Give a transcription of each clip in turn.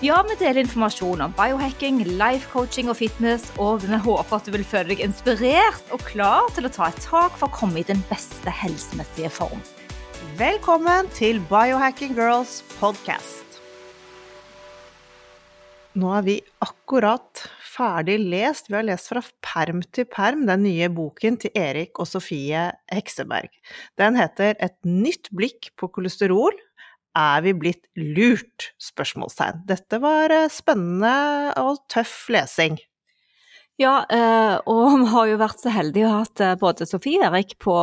Ja, vi deler informasjon om biohacking, life coaching og fitness, og vi håper at du vil føle deg inspirert og klar til å ta et tak for å komme i den beste helsemessige form. Velkommen til Biohacking Girls podcast. Nå er vi akkurat ferdig lest. Vi har lest fra perm til perm den nye boken til Erik og Sofie Hekseberg. Den heter Et nytt blikk på kolesterol. Er vi blitt lurt? spørsmålstegn. Dette var eh, spennende og tøff lesing. Ja, eh, og vi har jo vært så heldige å ha hatt eh, både Sofie og Erik på,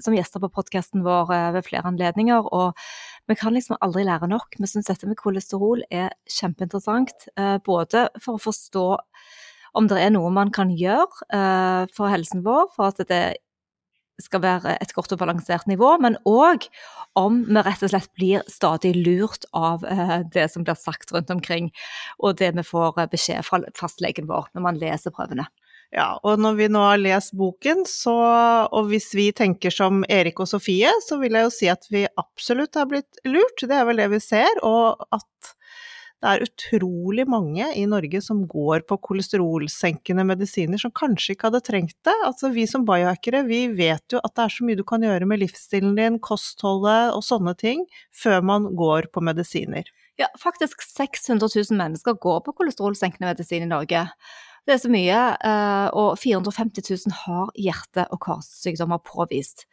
som gjester på podkasten vår ved flere anledninger. Og vi kan liksom aldri lære nok. Vi syns dette med kolesterol er kjempeinteressant. Både for å forstå om det er noe man kan gjøre for helsen vår, for at det skal være et godt og balansert nivå, men òg om vi rett og slett blir stadig lurt av eh, det som blir sagt rundt omkring, og det vi får eh, beskjed fra fastlegen vår når man leser prøvene. Ja, og når vi nå har lest boken, så, og hvis vi tenker som Erik og Sofie, så vil jeg jo si at vi absolutt har blitt lurt. Det er vel det vi ser, og at det er utrolig mange i Norge som går på kolesterolsenkende medisiner som kanskje ikke hadde trengt det. Altså vi som biohackere, vi vet jo at det er så mye du kan gjøre med livsstilen din, kostholdet og sånne ting, før man går på medisiner. Ja, faktisk 600 000 mennesker går på kolesterolsenkende medisin i Norge. Det er så mye, eh, og 450 000 har hjerte- og karsykdommer påvist.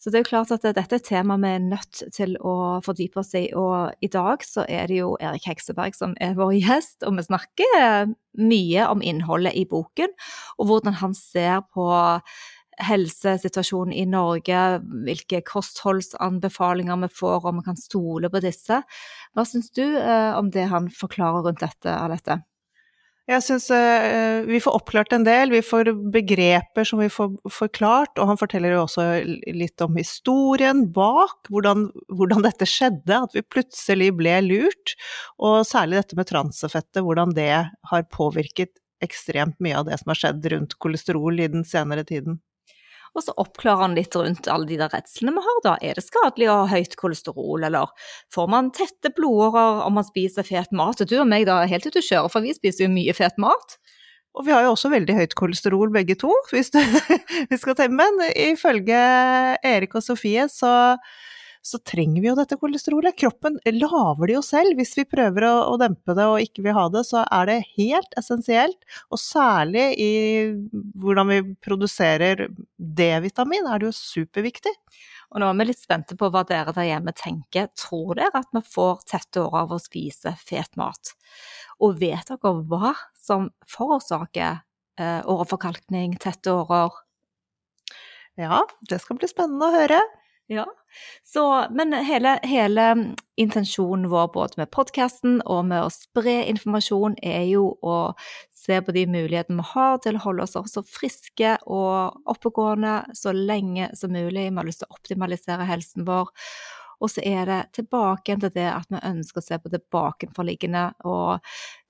Så det er jo klart at dette er et tema vi er nødt til å fordype oss i, og i dag så er det jo Erik Hekseberg som er vår gjest, og vi snakker mye om innholdet i boken, og hvordan han ser på helsesituasjonen i Norge, hvilke kostholdsanbefalinger vi får, om vi kan stole på disse. Hva syns du eh, om det han forklarer rundt dette, Alette? Jeg syns uh, vi får oppklart en del, vi får begreper som vi får forklart, og han forteller jo også litt om historien bak, hvordan, hvordan, dette skjedde, at vi plutselig ble lurt, og særlig dette med transfettet, hvordan det har påvirket ekstremt mye av det som har skjedd rundt kolesterol i den senere tiden. Og så oppklarer han litt rundt alle de der redslene vi har, da. Er det skadelig å ha høyt kolesterol, eller får man tette blodårer om man spiser fet mat? Og du og meg da er helt ute å kjøre, for vi spiser jo mye fet mat. Og vi har jo også veldig høyt kolesterol begge to, hvis du, vi skal temme. Men ifølge Erik og Sofie så så trenger vi jo dette kolesterolet. Kroppen lager det jo selv. Hvis vi prøver å, å, dempe det og ikke vil ha det, så er det helt essensielt. Og særlig i hvordan vi produserer D-vitamin er det jo superviktig. Og nå er vi litt spente på hva dere der hjemme tenker. Tror dere at vi får tette årer av å spise fet mat? Og vet dere hva som forårsaker eh, åreforkalkning, tette årer? Ja, det skal bli spennende å høre. Ja, så, men hele, hele, intensjonen vår både med podkasten og med å spre informasjon, er jo å se på de mulighetene vi har til å holde oss så friske og oppegående så lenge som mulig. Vi har lyst til å optimalisere helsen vår. Og så er det tilbake til det at vi ønsker å se på det bakenforliggende. Og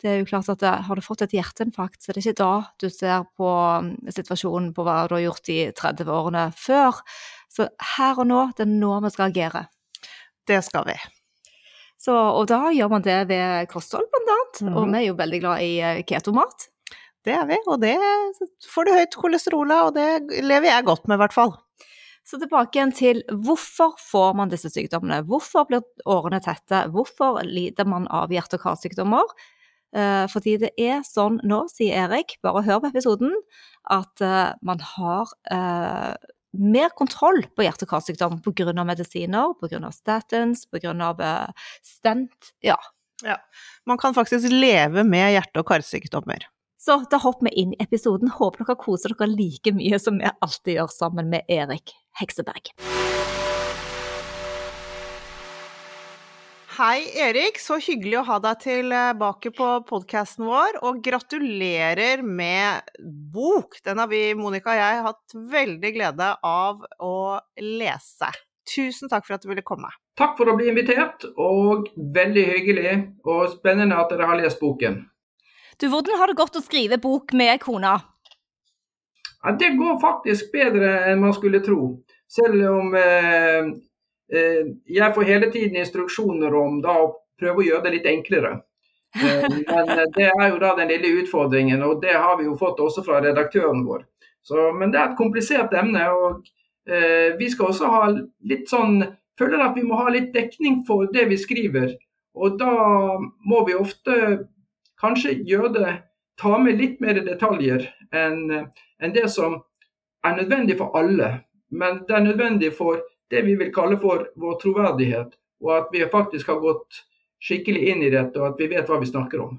det er jo klart at har du fått et hjerteinfarkt, så det er ikke da du ser på um, situasjonen på hva du har gjort de 30 årene før. Så her og nå, det er nå vi skal agere. Det skal vi. Så, og da gjør man det ved kosthold, blant annet. Mm. Og mhm. vi er jo veldig glad i eh, ketomat. Det er vi, og det får du høyt kolesterol av, og det lever jeg godt med, i hvert fall. Så tilbake igjen til hvorfor får man disse sykdommene? Hvorfor blir årene tette? Hvorfor lider man av hjerte- og karsykdommer? Eh, fordi det er sånn nå, sier Erik, bare hør på episoden, at eh, man har mer kontroll på hjerte- og karsykdom pga. medisiner, pga. statins, pga. Uh, stent. Ja. ja. Man kan faktisk leve med hjerte- og karsykdommer. Så da hopper vi inn i episoden. Håper dere koser dere like mye som vi alltid gjør sammen med Erik Hekseberg. Hei Erik, så hyggelig å ha deg tilbake på podkasten vår, og gratulerer med bok! Den har vi, Monica og jeg, hatt veldig glede av å lese. Tusen takk for at du ville komme. Takk for å bli invitert, og veldig hyggelig og spennende at dere har lest boken. Du, Hvordan har det gått å skrive bok med kona? Ja, det går faktisk bedre enn man skulle tro. Selv om eh, Eh, jeg får hele tiden instruksjoner om da å prøve å gjøre det litt enklere. Eh, men eh, det er jo da den lille utfordringen, og det har vi jo fått også fra redaktøren vår. Så, men det er et komplisert emne, og eh, vi skal også ha litt sånn Føler at vi må ha litt dekning for det vi skriver. Og da må vi ofte kanskje gjøre det Ta med litt mer detaljer enn en det som er nødvendig for alle. Men det er nødvendig for det vi vil kalle for vår troverdighet, og at vi faktisk har gått skikkelig inn i dette, og at vi vet hva vi snakker om.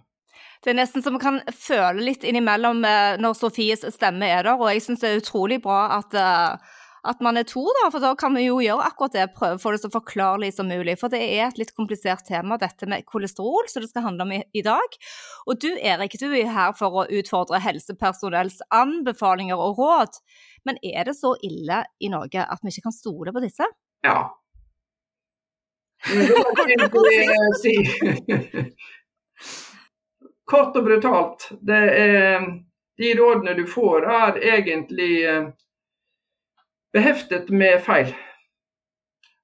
Det er nesten så man kan føle litt innimellom eh, når Sofies stemme er der, og jeg syns det er utrolig bra at, eh, at man er to, da, for da kan vi jo gjøre akkurat det, prøve å få det så forklarlig som mulig. For det er et litt komplisert tema, dette med kolesterol, som det skal handle om i, i dag. Og du Erik, du er her for å utfordre helsepersonells anbefalinger og råd. Men er det så ille i Norge at vi ikke kan stole på disse? Ja. si. Kort og brutalt. Det er, de rådene du får, er egentlig eh, beheftet med feil.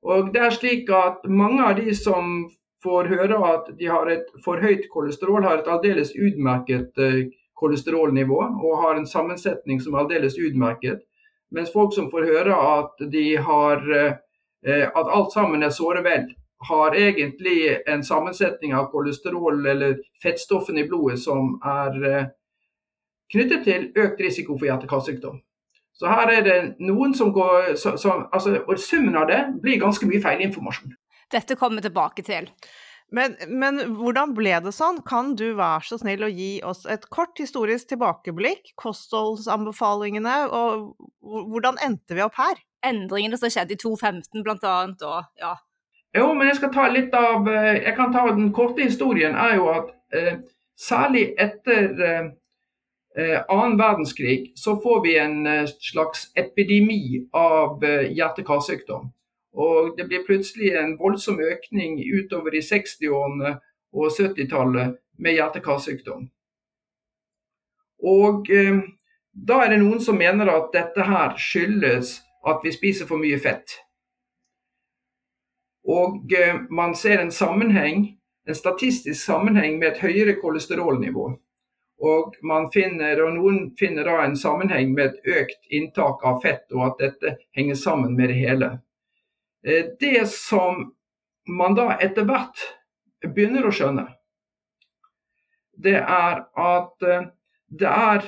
Og det er slik at Mange av de som får høre at de har et for høyt kolesterol, har et aldeles utmerket eh, kolesterolnivå og har en sammensetning som er aldeles utmerket. Mens folk som får høre at, har, eh, at alt sammen er såre vel, har egentlig en sammensetning av kolesterol eller fettstoffene i blodet som er eh, knyttet til økt risiko for hjerte-karsykdom. Så her er det noen som går som, altså, Og summen av det blir ganske mye feilinformasjon. Dette kommer vi tilbake til. Men, men, hvordan ble det sånn? Kan du være så snill å gi oss et kort historisk tilbakeblikk, kostholdsanbefalingene, og hvordan endte vi opp her? Endringene som skjedde i 2015 blant annet, og ja. Jo, men jeg skal ta litt av eh, Jeg kan ta den korte historien. er jo at eh, Særlig etter eh, eh annen verdenskrig så får vi en eh, slags epidemi av eh, hjerte-karsykdom. Og det blir plutselig en voldsom økning utover i 60-årene og 70-tallet med hjerte-karsykdom. Og eh, da er det noen som mener at dette her skyldes at vi spiser for mye fett. Og eh, man ser en sammenheng, en statistisk sammenheng med et høyere kolesterolnivå. Og, finner, og noen finner da en sammenheng med et økt inntak av fett, og at dette henger sammen med det hele. Eh, det som man da etter hvert begynner å skjønne, det er at eh, det er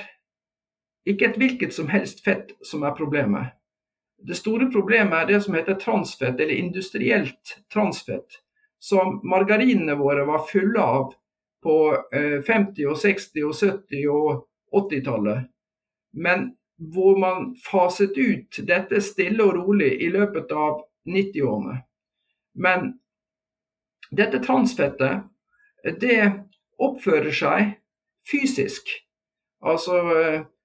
ikke et hvilket som helst fett som er problemet. Det store problemet er det som heter transfett, eller industrielt transfett, som margarinene våre var fulle av på 50-, eh, og 60-, og 70- og 80-tallet. Men hvor man faset ut dette stille og rolig i løpet av 90-årene. Men dette transfettet, det oppfører seg fysisk. Altså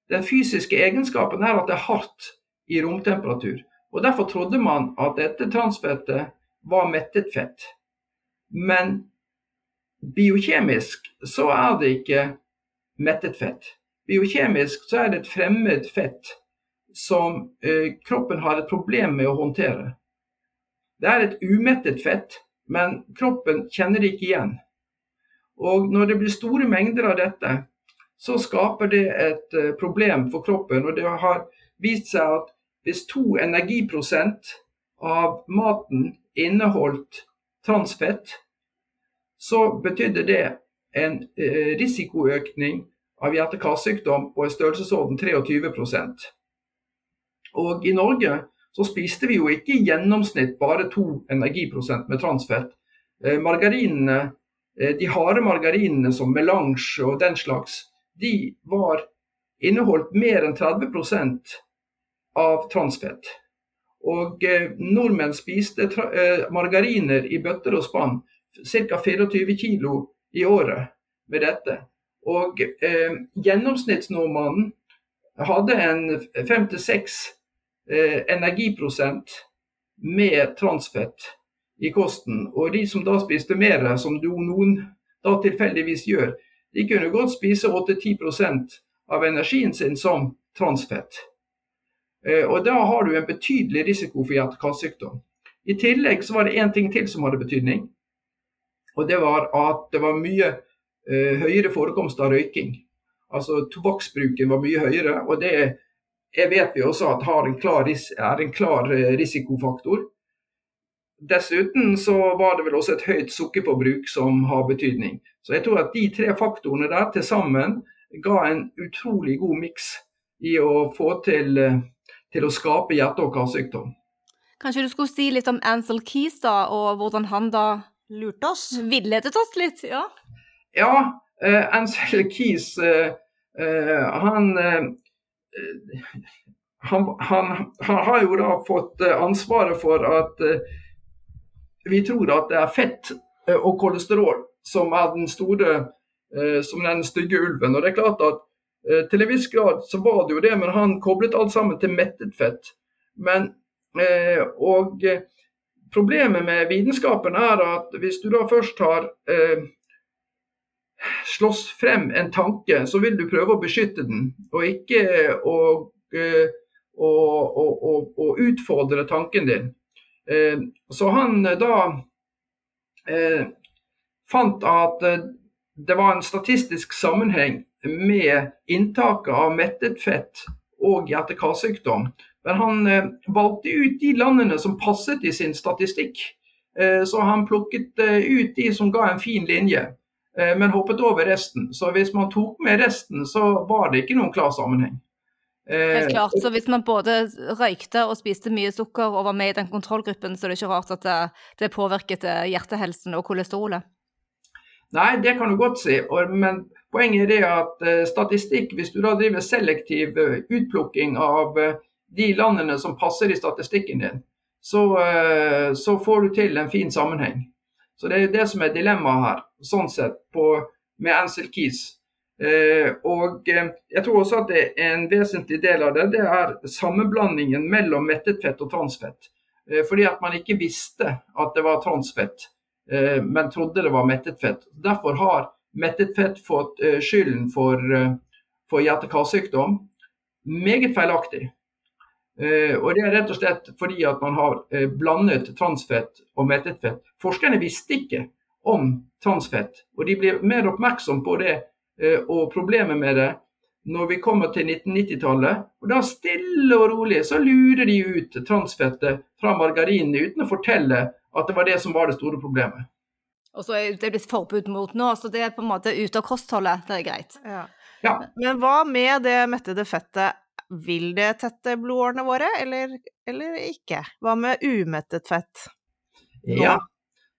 den fysiske egenskapen er at det er hardt i romtemperatur. Og Derfor trodde man at dette transfettet var mettet fett. Men biokjemisk så er det ikke mettet fett. Biokjemisk så er det et fremmed fett som eh, kroppen har et problem med å håndtere. Det er et umettet fett, men kroppen kjenner det ikke igjen. Og når det blir store mengder av dette, så skaper det et eh, problem for kroppen. Og det har vist seg at hvis to energiprosent av maten inneholdt transfett, så betydde det en eh, risikoøkning av hjerte-karsykdom på en størrelsesorden 23% Og i Norge så spiste vi jo ikke i gjennomsnitt bare to energiprosent med transfett. Eh, margarinene, eh, De harde margarinene som melange og den slags, de var inneholdt mer enn 30% av transfett. Og eh, nordmenn spiste margariner i bøtter og spann ca. 24 kg i året med dette. Og eh, gjennomsnittsnordmannen hadde en fem til seks energiprosent med transfett i kosten. Og de som da spiste mer, som noen da tilfeldigvis gjør, de kunne godt spise 8-10% av energien sin som transfett. Eh, og Da har du en betydelig risiko for hjerte-karsykdom. I tillegg så var det én ting til som hadde betydning. Og det var at det var mye eh, høyere forekomst av røyking. Altså Tobakksbruken var mye høyere. og det jeg vet vi også at en klar, er en klar eh, risikofaktor. Dessuten så var det vel også et høyt sukkerforbruk som har betydning. Så jeg tror at de tre faktorene der til sammen ga en utrolig god miks i å få til, eh, til å skape hjerte- og karsykdom. Kanskje du skulle si litt om Ansel Keys, da, og hvordan han da lurte oss? Villedet oss litt, ja? Ja, uh, Ansel Keys uh, uh, han, han, han, han, har jo da fått ansvaret for at vi tror at det er fett og kolesterol som er den store, som den stygge ulven. Og det er klart at til en viss grad så var det jo det, men han koblet alt sammen til mettet fett. Men Eh, og eh, problemet med vitenskapen er at hvis du da først har eh, slåss frem en tanke, så vil du prøve å beskytte den, og ikke å, å, å, å utfordre tanken din. Så han da fant at det var en statistisk sammenheng med inntaket av mettet fett og hjerte-karsykdom. Men han eh, valgte ut de landene som passet i sin statistikk. Eh, så han plukket eh, ut de som ga en fin linje, eh, men hoppet over resten. Så hvis man tok med resten, så var det ikke noen klar sammenheng. Eh, Helt klart, så Hvis man både røykte og spiste mye sukker og var med i den kontrollgruppen, så er det ikke rart at det, påvirket eh, hjertehelsen og kolesterolet? Nei, det kan du godt si. Men poenget er det at statistikk, hvis du da driver selektiv utplukking av de landene som passer i statistikken din, så, eh, så, får du til en fin sammenheng. Så Det er det som er dilemmaet her, sånn sett, på, med Ansel Keys. Eh, og eh, jeg tror også at en vesentlig del av det, det er sammenblandingen mellom mettet fett og transfett. Eh, fordi at man ikke visste at det var transfett, eh, men trodde det var mettet fett. Derfor har mettet fett fått eh, skylden for, for hjerte-karsykdom. Meget feilaktig. Og Det er rett og slett fordi at man har blandet transfett og mettet fett. Forskerne visste ikke om transfett, og de blir mer oppmerksom på det uh, og problemet med det når vi kommer til 1990-tallet. Og Da stille og rolig så lurer de ut transfettet fra margarinene uten å fortelle at det var det som var det store problemet. Og så er det blitt forbud mot nå, så det er på en måte ute av kostholdet. Det er greit. Ja. Ja. Men hva med det mettede fettet? Vil det tette blodårene våre, eller, eller ikke? Hva med umettet fett? Nå? Ja,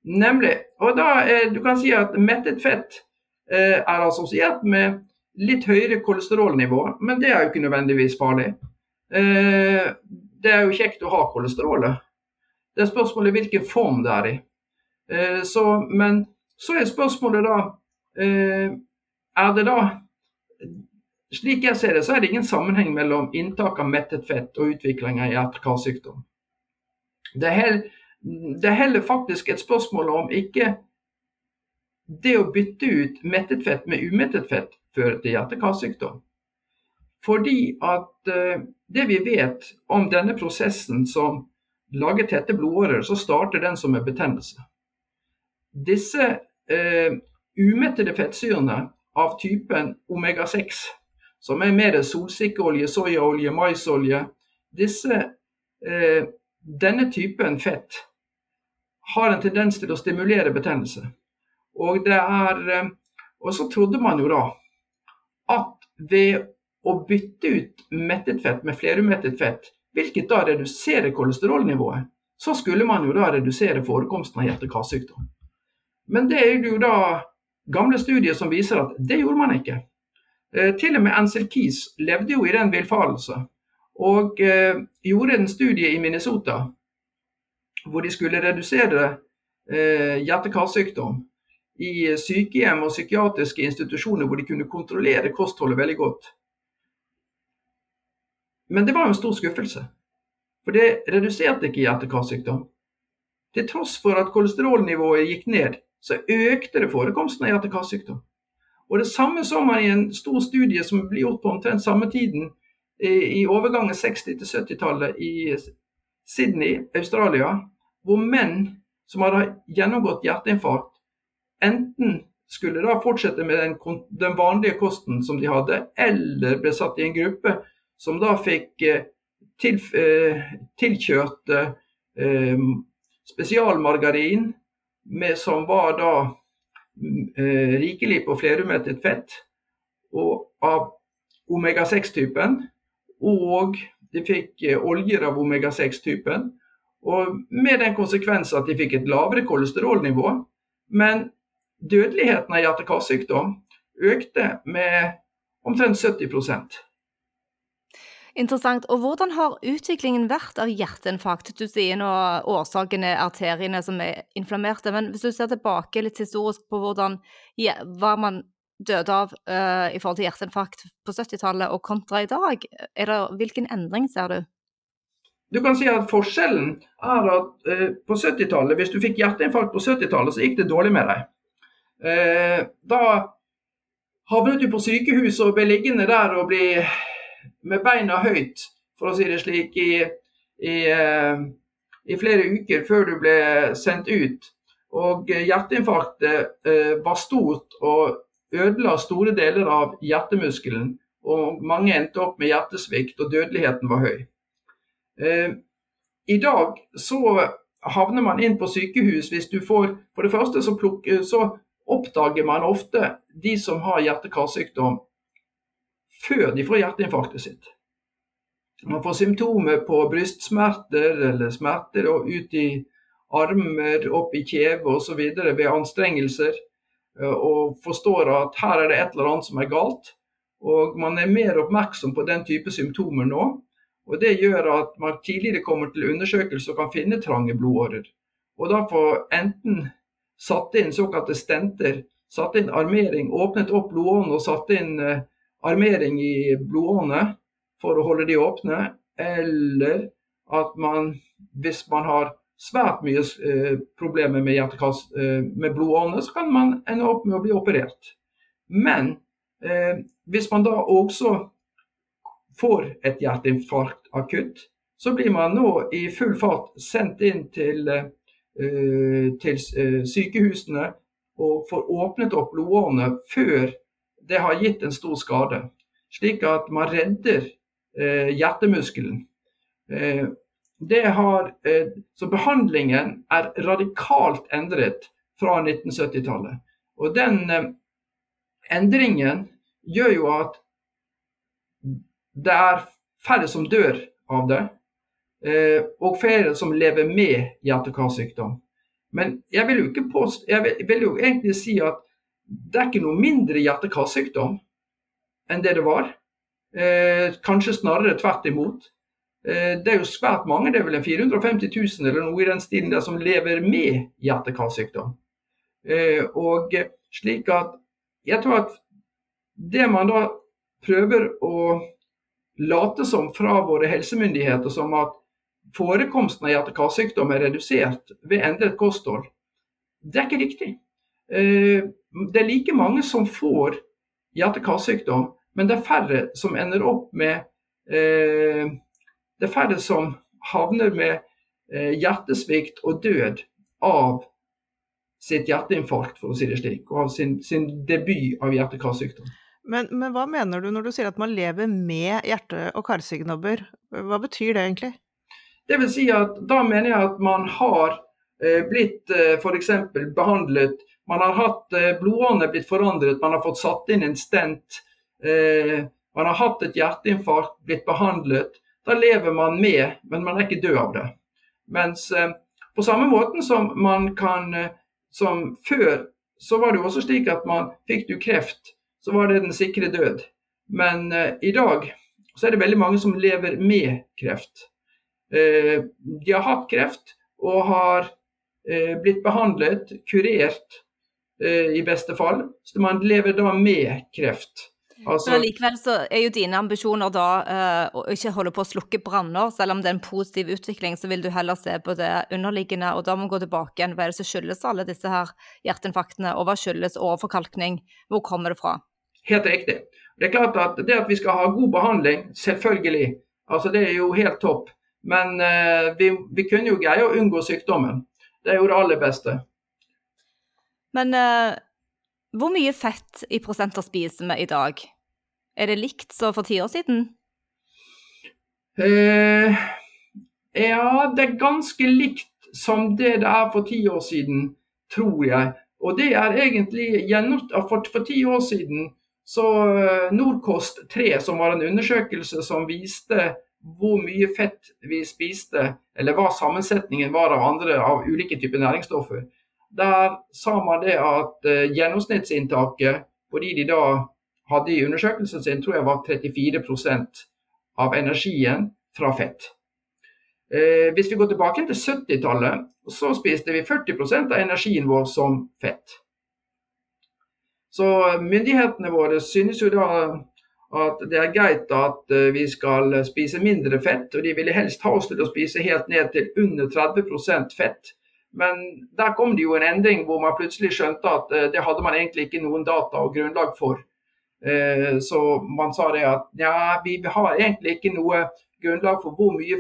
nemlig. Og da, eh, du kan si at mettet fett eh, er assosiert med litt høyere kolesterolnivå, men det er jo ikke nødvendigvis farlig. Eh, det er jo kjekt å ha kolesterolet. Det er spørsmålet hvilken form det er i. Eh, så, men så er spørsmålet da eh, Er det da slik jeg ser det, så er det ingen sammenheng mellom inntak av mettet fett og utvikling av hjerte-karsykdom. Det, det er heller faktisk et spørsmål om ikke det å bytte ut mettet fett med umettet fett fører til hjerte-karsykdom. Fordi at uh, det vi vet om denne prosessen som lager tette blodårer, så starter den som en betennelse. Disse eh, umettede fettsyrene av typen omega-6 som er mer solsikkeolje, soyaolje, maisolje. Disse, eh, denne typen fett har en tendens til å stimulere betennelse. Og, er, eh, og så trodde man jo da at ved å bytte ut mettet fett med flerumettet fett, hvilket da reduserer kolesterolnivået, så skulle man jo da redusere forekomsten av hjerte-karsykdom. Men det er jo da gamle studier som viser at det gjorde man ikke. Eh, til og med Ansel Keys levde jo i den villfarelse, og eh, gjorde en studie i Minnesota hvor de skulle redusere eh, hjerte-karsykdom i sykehjem og psykiatriske institusjoner hvor de kunne kontrollere kostholdet veldig godt. Men det var jo en stor skuffelse. For det reduserte ikke hjerte-karsykdom. Til tross for at kolesterolnivået gikk ned, så økte det forekomsten av hjerte-karsykdom. Og Det samme så man i en stor studie som ble gjort på omtrent samme tiden i overgangen 60- til 70-tallet i Sydney, Australia, hvor menn som hadde gjennomgått hjerteinfarkt, enten skulle da fortsette med den, den, vanlige kosten som de hadde, eller ble satt i en gruppe som da fikk eh, til, eh, tilkjørt eh, spesialmargarin med, som var da eh, rikelig på flerumettet fett og av omega-6-typen. Og de fikk eh, oljer av omega-6-typen. Og med den konsekvens at de fikk et lavere kolesterolnivå. Men dødeligheten av hjerte-karsykdom økte med omtrent 70% Interessant. Og hvordan har utviklingen vært av hjerteinfarkt? Du sier nå årsaken er arteriene som er inflammerte, men hvis du ser tilbake litt historisk på hvordan hva man døde av uh, i forhold til hjerteinfarkt på 70-tallet og kontra i dag, det, hvilken endring ser du? Du kan si at Forskjellen er at uh, på 70-tallet, hvis du fikk hjerteinfarkt på 70-tallet, så gikk det dårlig med deg. Uh, da havnet du på sykehus og ble liggende der og bli med beina høyt, for å si det slik, i, i, i flere uker før du ble sendt ut. Og hjerteinfarktet var stort og ødela store deler av hjertemuskelen. Og mange endte opp med hjertesvikt, og dødeligheten var høy. Eh, I dag så havner man inn på sykehus hvis du får For det første så, plukker, så oppdager man ofte de som har hjerte-karsykdom før de får hjerteinfarktet sitt. Man får symptomer på brystsmerter eller smerter ut i armer, opp i kjeve osv. ved anstrengelser, og forstår at her er det et eller annet som er galt. Og man er mer oppmerksom på den type symptomer nå. Og Det gjør at man tidligere kommer til undersøkelse og kan finne trange blodårer. Og da får enten satt inn såkalte stenter, satt inn armering, åpnet opp blodårene og satt inn eh, armering i blodårene for å holde de åpne, eller at man, hvis man har svært mye eh, problemer med, eh, med blodårene, så kan man ende opp med å bli operert. Men eh, hvis man da også får et hjerteinfarkt akutt, så blir man nå i full fart sendt inn til, eh, til eh, sykehusene og får åpnet opp blodårene før det har gitt en stor skade. Slik at man redder eh, hjertemuskelen. Har, eh, så behandlingen er radikalt endret fra 1970-tallet. Og den eh, endringen gjør jo at det er færre som dør av det, eh, og flere som lever med hjerte-karsykdom. Men jeg vil, jo ikke påst jeg vil, vil jo egentlig si at det er ikke noe mindre hjerte-karsykdom enn det det var. Kanskje snarere tvert imot. Eh, det er jo svært mange, det er vel en 450 000 eller noe i den stilen der som lever med hjerte-karsykdom. Eh, og slik at jeg tror at det man da prøver å late som fra våre helsemyndigheter som at forekomsten av hjerte-karsykdom er redusert ved endret kosthold, det er ikke riktig. Eh, det er like mange som får hjerte-karsykdom, men det er færre som ender opp med Det er færre som havner med eh, hjertesvikt og død av sitt hjerteinfarkt, for å si det slik, og av sin, sin debut av hjerte-karsykdom. Men, men, hva mener du når du sier at man lever med hjerte- og karsykdommer? Hva betyr det egentlig? Det vil si at Da mener jeg at man har eh, blitt eh, f.eks. behandlet man har hatt eh, blodårene blitt forandret, man har fått satt inn en stent. Eh, man har hatt et hjerteinfarkt, blitt behandlet. Da lever man med, men man er ikke død av det. Mens eh, på samme måten som man kan Som før, så var det jo også slik at man fikk du kreft, så var det den sikre død. Men i dag så er det veldig mange som lever med kreft. de har hatt kreft og har blitt behandlet, kurert i beste fall. Så man lever da med kreft. Altså, Men likevel så er jo dine ambisjoner da uh, å ikke holde på å slukke branner, selv om det er en positiv utvikling, så vil du heller se på det underliggende, og da må vi gå tilbake igjen. Hva er det som skyldes alle disse her hjerteinfarktene, og hva skyldes overforkalkning? Hvor kommer det fra? Helt riktig. Det er klart at det at vi skal ha god behandling, selvfølgelig, altså det er jo helt topp. Men uh, vi, vi, kunne jo greie å unngå sykdommen. Det er jo det aller beste. Men uh hvor mye fett i prosenter spiser vi i dag? Er det likt som for ti år siden? Eh, ja, det er ganske likt som det det er for ti år siden, tror jeg. Og det er egentlig gjennomført for, for ti år siden så eh, Nordkost 3, som var en undersøkelse som viste hvor mye fett vi spiste, eller hva sammensetningen var av andre av ulike typer næringsstoffer, der sa man det at uh, gjennomsnittsinntaket på de de da hadde i undersøkelsen sin, tror jeg var 34% av energien fra fett. Eh, hvis vi går tilbake til 70-tallet, så spiste vi 40% av energien vår som fett. Så myndighetene våre synes jo da at det er greit at uh, vi skal spise mindre fett, og de ville helst ha oss til å spise helt ned til under 30% fett. Men der kom det jo en endring hvor man plutselig skjønte at eh, det hadde man egentlig ikke noen data og grunnlag for. Eh, så man sa det at ja, vi har egentlig ikke noe grunnlag for hvor mye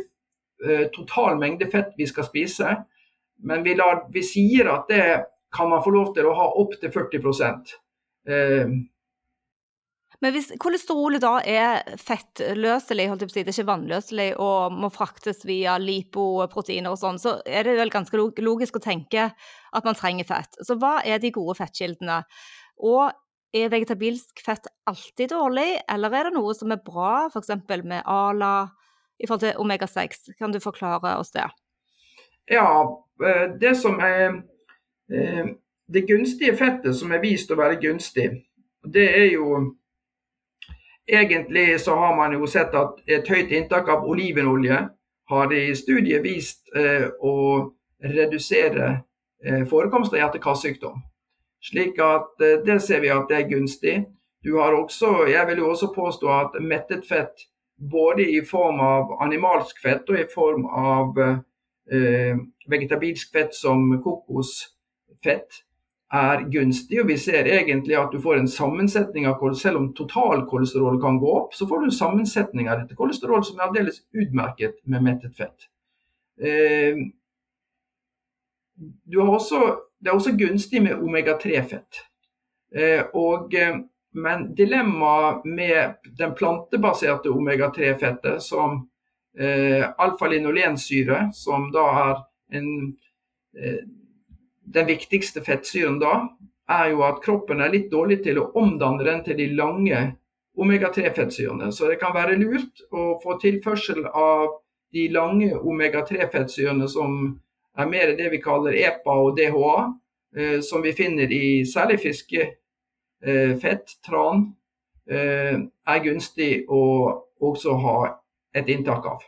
eh, total mengde fett vi skal spise. Men vi, lar, vi sier at det kan man få lov til å ha opp til 40 men hvis kolesterolet da er fettløselig, holdt jeg på å si, det er ikke vannløselig og må fraktes via lipoproteiner og sånn, så er det vel ganske logisk å tenke at man trenger fett. Så hva er de gode fettkildene? Og er vegetabilsk fett alltid dårlig, eller er det noe som er bra, f.eks. med ALA i forhold til omega-6? Kan du forklare oss det? Ja, eh, det som er eh, det gunstige fettet som er vist å være gunstig, det er jo Egentlig så har man jo sett at et høyt inntak av olivenolje har i studiet vist eh, å redusere eh, forekomst av hjerte-karsykdom. Slik at eh, det ser vi at det er gunstig. Du har også, jeg vil jo også påstå at mettet fett, både i form av animalsk fett og i form av eh, vegetabilsk fett som kokosfett, er gunstig. og Vi ser egentlig at du får en sammensetning av kolesterol. Selv om totalkolesterol kan gå opp, så får du en sammensetning av dette kolesterol som er aldeles utmerket med mettet fett. Eh, også, det er også gunstig med omega-3-fett. Eh, eh, men dilemmaet med den plantebaserte omega-3-fettet, som eh, alfa-linolensyre, som da er en eh, den viktigste fettsyren da er jo at kroppen er litt dårlig til å omdanne den til de lange omega-3-fettsyrene. Så det kan være lurt å få tilførsel av de lange omega-3-fettsyrene som er mer det vi kaller EPA og DHA, eh, som vi finner i særlig fiskefett, eh, tran, eh, er gunstig å også ha et inntak av.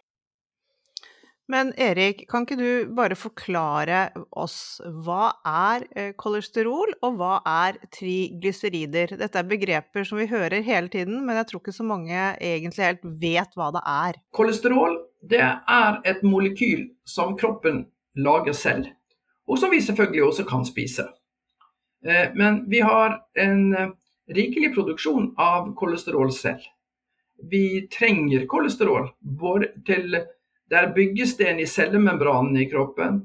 Men Erik, kan ikke du bare forklare oss hva er eh, kolesterol, og hva er triglycerider? Dette er begreper som vi hører hele tiden, men jeg tror ikke så mange egentlig helt vet hva det er. Kolesterol det er et molekyl som kroppen lager selv, og som vi selvfølgelig også kan spise. Eh, men vi har en eh, rikelig produksjon av kolesterol selv. Vi trenger kolesterol både til der bygges det i cellemembranen i kroppen.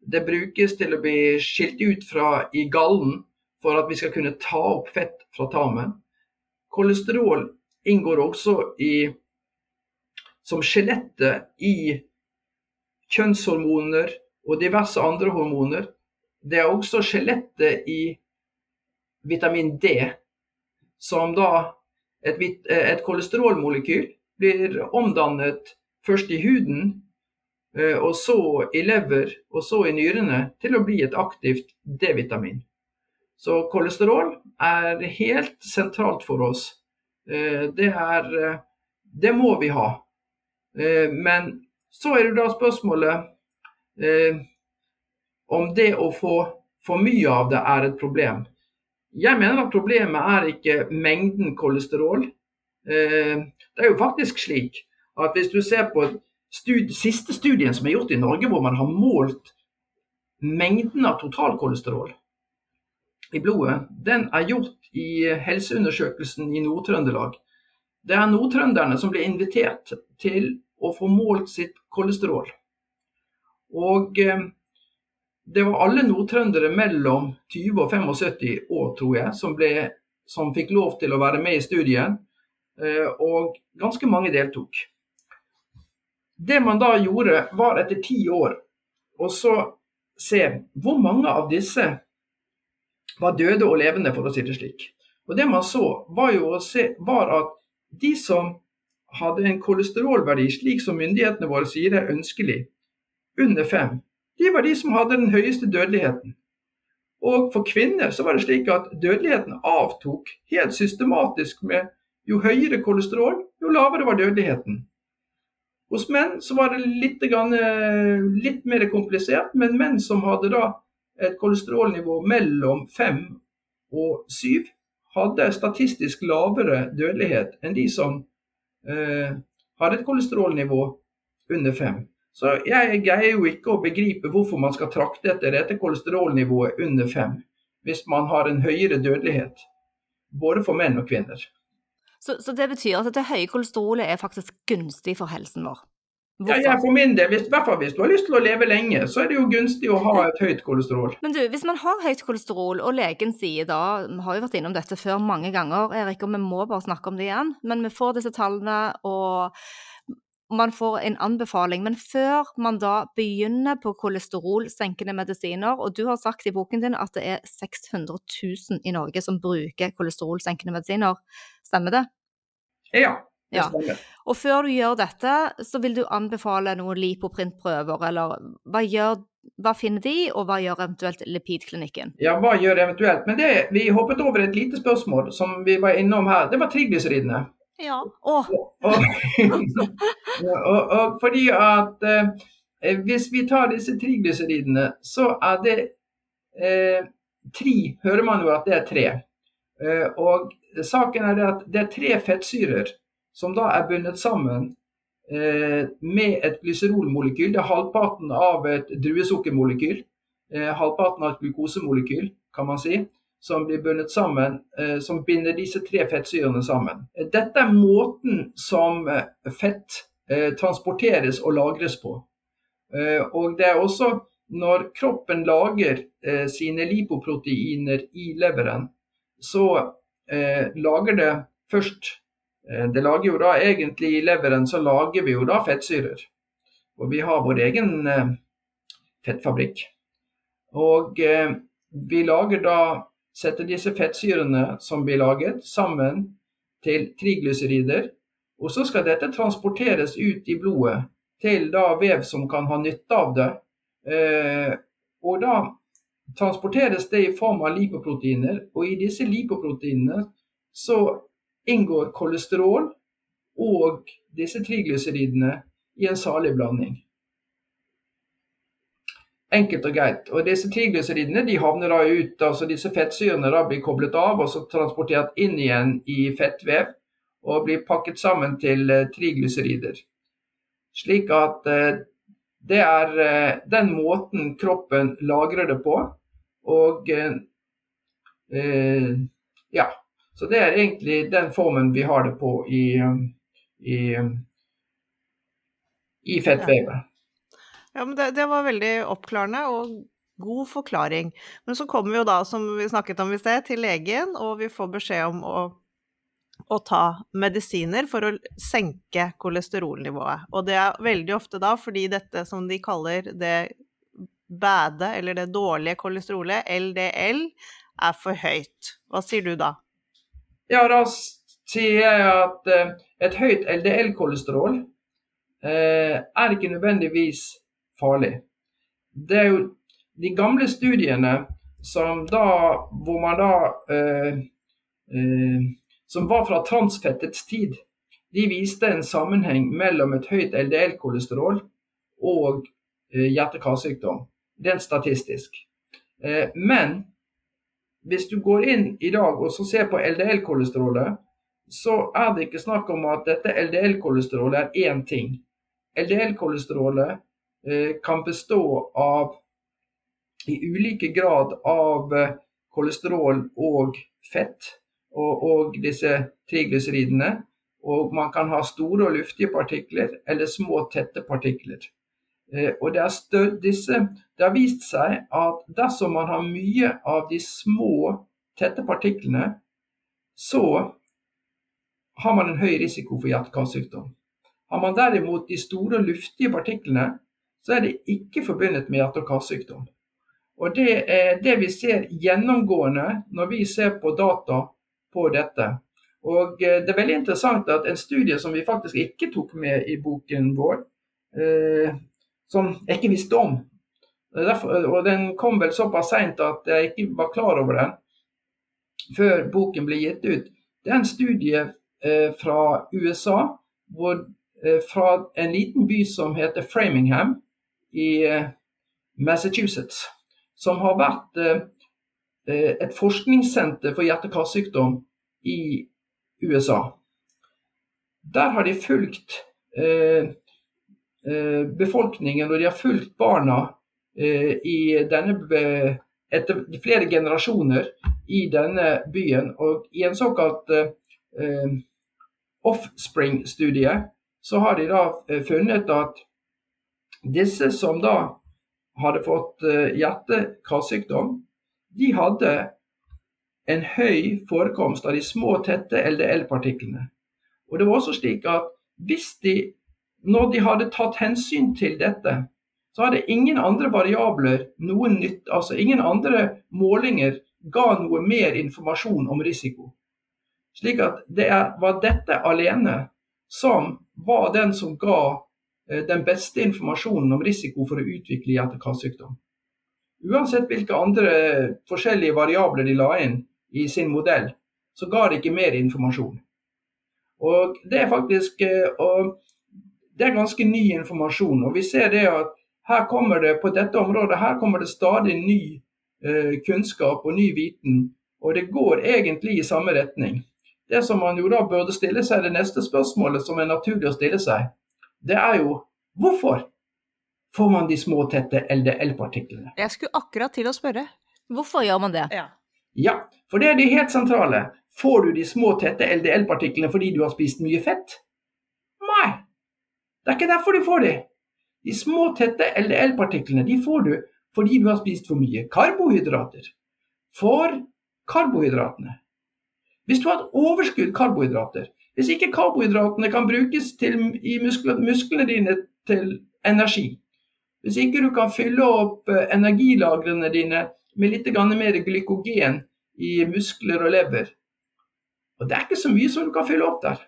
Det brukes til å bli skilt ut fra i gallen for at vi skal kunne ta opp fett fra tarmen. Kolesterol inngår også i, som skjelettet i kjønnshormoner og diverse andre hormoner. Det er også skjelettet i vitamin D, som da et, et kolesterolmolekyl blir omdannet først i huden, eh, og så i lever, og så i nyrene, til å bli et aktivt D-vitamin. Så kolesterol er helt sentralt for oss. Eh, det, er, eh, det må vi ha. Men så er det da spørsmålet om det å få for mye av det er et problem. Jeg mener at problemet er ikke mengden kolesterol. Det er jo faktisk slik at hvis du ser på stud siste studien som er gjort i Norge, hvor man har målt mengden av totalkolesterol i blodet, den er gjort i helseundersøkelsen i Nord-Trøndelag. Det er nordtrønderne som blir invitert til å få målt sitt kolesterol. Og eh, det var alle nordtrøndere mellom 20 og 75 år, tror jeg, som, ble, som fikk lov til å være med i studien. Eh, og ganske mange deltok. Det man da gjorde, var etter ti år og så se hvor mange av disse var døde og levende, for å si det slik. Og Det man så, var jo å se, var at de som hadde en kolesterolverdi, slik som myndighetene våre sier er ønskelig, under fem, de var de som hadde den høyeste dødeligheten. Og for kvinner så var det slik at dødeligheten avtok helt systematisk med jo høyere kolesterol, jo lavere var dødeligheten. Hos menn så var det litt, litt mer komplisert, men menn som hadde da et kolesterolnivå mellom 5 og 7, hadde statistisk lavere dødelighet enn de som eh, hadde et kolesterolnivå under 5. Så jeg greier jo ikke å begripe hvorfor man skal trakte etter dette kolesterolnivået under 5, hvis man har en høyere dødelighet. Både for menn og kvinner. Så, så det betyr at det høye kolesterolet er faktisk gunstig for helsen vår? Ja, jeg for min del, hvis, hvert fall hvis du har lyst til å leve lenge, så er det jo gunstig å ha et høyt kolesterol. Men du, hvis man har høyt kolesterol, og legen sier da, vi har jo vært innom dette før mange ganger, Erik, og vi må bare snakke om det igjen, men vi får disse tallene, og man får en anbefaling. Men før man da begynner på kolesterolsenkende medisiner, og du har sagt i boken din at det er 600 000 i Norge som bruker kolesterolsenkende medisiner, stemmer det? Ja. Ja. Og før du gjør dette, så vil du anbefale noen lipoprintprøver, eller hva, gjør, hva finner de, og hva gjør eventuelt Lipidklinikken? Ja, hva gjør eventuelt? Men det, vi hoppet over et lite spørsmål som vi var innom her. Det var triglyseridene. Ja. Og, og, og, fordi at eh, hvis vi tar disse triglyseridene, så er det eh, Tri hører man jo at det er tre. Eh, og saken er det at det er tre fettsyrer som da er bundet sammen eh, med et glyserolmolekyl. Det er halvparten av et druesukkermolekyl, eh, halvparten av et glukosemolekyl, kan man si, som blir bundet sammen, som binder disse tre fettsyrene sammen. Dette er måten som fett transporteres og lagres på. Og det er også når kroppen lager sine lipoproteiner i leveren, så lager det først Eh, det lager jo da egentlig I leveren så lager vi jo da fettsyrer. Og vi har vår egen eh, fettfabrikk. Og eh, vi lager da setter disse fettsyrene som blir laget, sammen til triglycerider. Og så skal dette transporteres ut i blodet til da vev som kan ha nytte av det. og da transporteres det i form av lipoproteiner, og i disse lipoproteinene så inngår kolesterol og disse triglyceridene i en salig blanding. Enkelt og greit. Og disse triglyceridene de havner da ut, altså disse fettsyrene da blir koblet av og så transportert inn igjen i fettvev og blir pakket sammen til uh, triglycerider. Slik at uh, det er uh, den måten kroppen lagrer det på. Og ja, så det er egentlig den formen vi har det på i, i, i fettvevet. Ja, men det, det, var veldig oppklarende og god forklaring. Men så kommer vi jo da, som vi snakket om i sted, til legen, og vi får beskjed om å, å ta medisiner for å senke kolesterolnivået. Og det er veldig ofte da fordi dette som de kaller det bade, eller det dårlige kolesterolet, LDL, er for høyt. Hva sier du da? Ja, da sier jeg at eh, et høyt LDL-kolesterol eh, er ikke nødvendigvis farlig. Det er jo de gamle studiene som da, hvor man da eh, eh, Som var fra transfettets tid. De viste en sammenheng mellom et høyt LDL-kolesterol og eh, hjerte-karsykdom. rent statistisk. Eh, men hvis du går inn i dag og ser på LDL-kolesterolet, så er det ikke snakk om at dette LDL-kolesterolet er én ting. LDL-kolesterolet eh, kan bestå av i ulike grad av kolesterol og fett, og, og disse triglyseridene. Og man kan ha store og luftige partikler eller små, tette partikler. Eh, og det, disse, det, har vist seg at dersom man har mye av de små, tette partiklene, så har man en høy risiko for hjerte-karsykdom. Har man derimot de store, luftige partiklene, så er det ikke forbundet med hjerte- og karsykdom. Og Det er det vi ser gjennomgående når vi ser på data på dette. Og eh, Det er veldig interessant at en studie som vi faktisk ikke tok med i boken vår, eh, som jeg ikke visste om, Derfor, og den kom vel såpass seint at jeg ikke var klar over den før boken ble gitt ut. Det er en studie eh, fra USA, hvor, eh, fra en liten by som heter Framingham i eh, Massachusetts som har vært eh, et forskningssenter for hjerte-karsykdom i USA. Der har de fulgt eh, befolkningen og de har fulgt barna i denne etter flere generasjoner i denne byen. Og i en såkalt offspring-studie så har de da funnet at disse som da hadde fått hjerte- hjerte-karsykdom, de hadde en høy forekomst av de små, tette LDL-partiklene. Og det var også slik at hvis de, når de hadde tatt hensyn til dette, så hadde ingen andre variabler noe nytt, altså ingen andre målinger ga noe mer informasjon om risiko. Slik at det var dette alene som var den som ga Eh, den beste informasjonen om risiko for å utvikle hjerte-karsykdom. Uansett hvilke andre forskjellige variabler de la inn i sin modell, så ga det ikke mer informasjon. Og Det er faktisk eh, det er ganske ny informasjon. og vi ser det at her kommer det på dette området her kommer det stadig ny eh, kunnskap og ny viten. Og det går egentlig i samme retning. Det som man jo da burde stille seg, det neste spørsmålet som er naturlig å stille seg, det er jo hvorfor får man de små, tette LDL-partiklene? Jeg skulle akkurat til å spørre. Hvorfor gjør man det? Ja. ja, for det er det helt sentrale. Får du de små, tette LDL-partiklene fordi du har spist mye fett? Nei, det er ikke derfor du får de. De små, tette LDL-partiklene de får du fordi du har spist for mye karbohydrater. For karbohydratene Hvis du har et overskudd karbohydrater, hvis ikke karbohydratene kan brukes til, i muskler, musklene dine til energi, hvis ikke du kan fylle opp eh, energilagrene dine med litt mer glykogen i muskler og lever, og det er ikke så mye som du kan fylle opp der,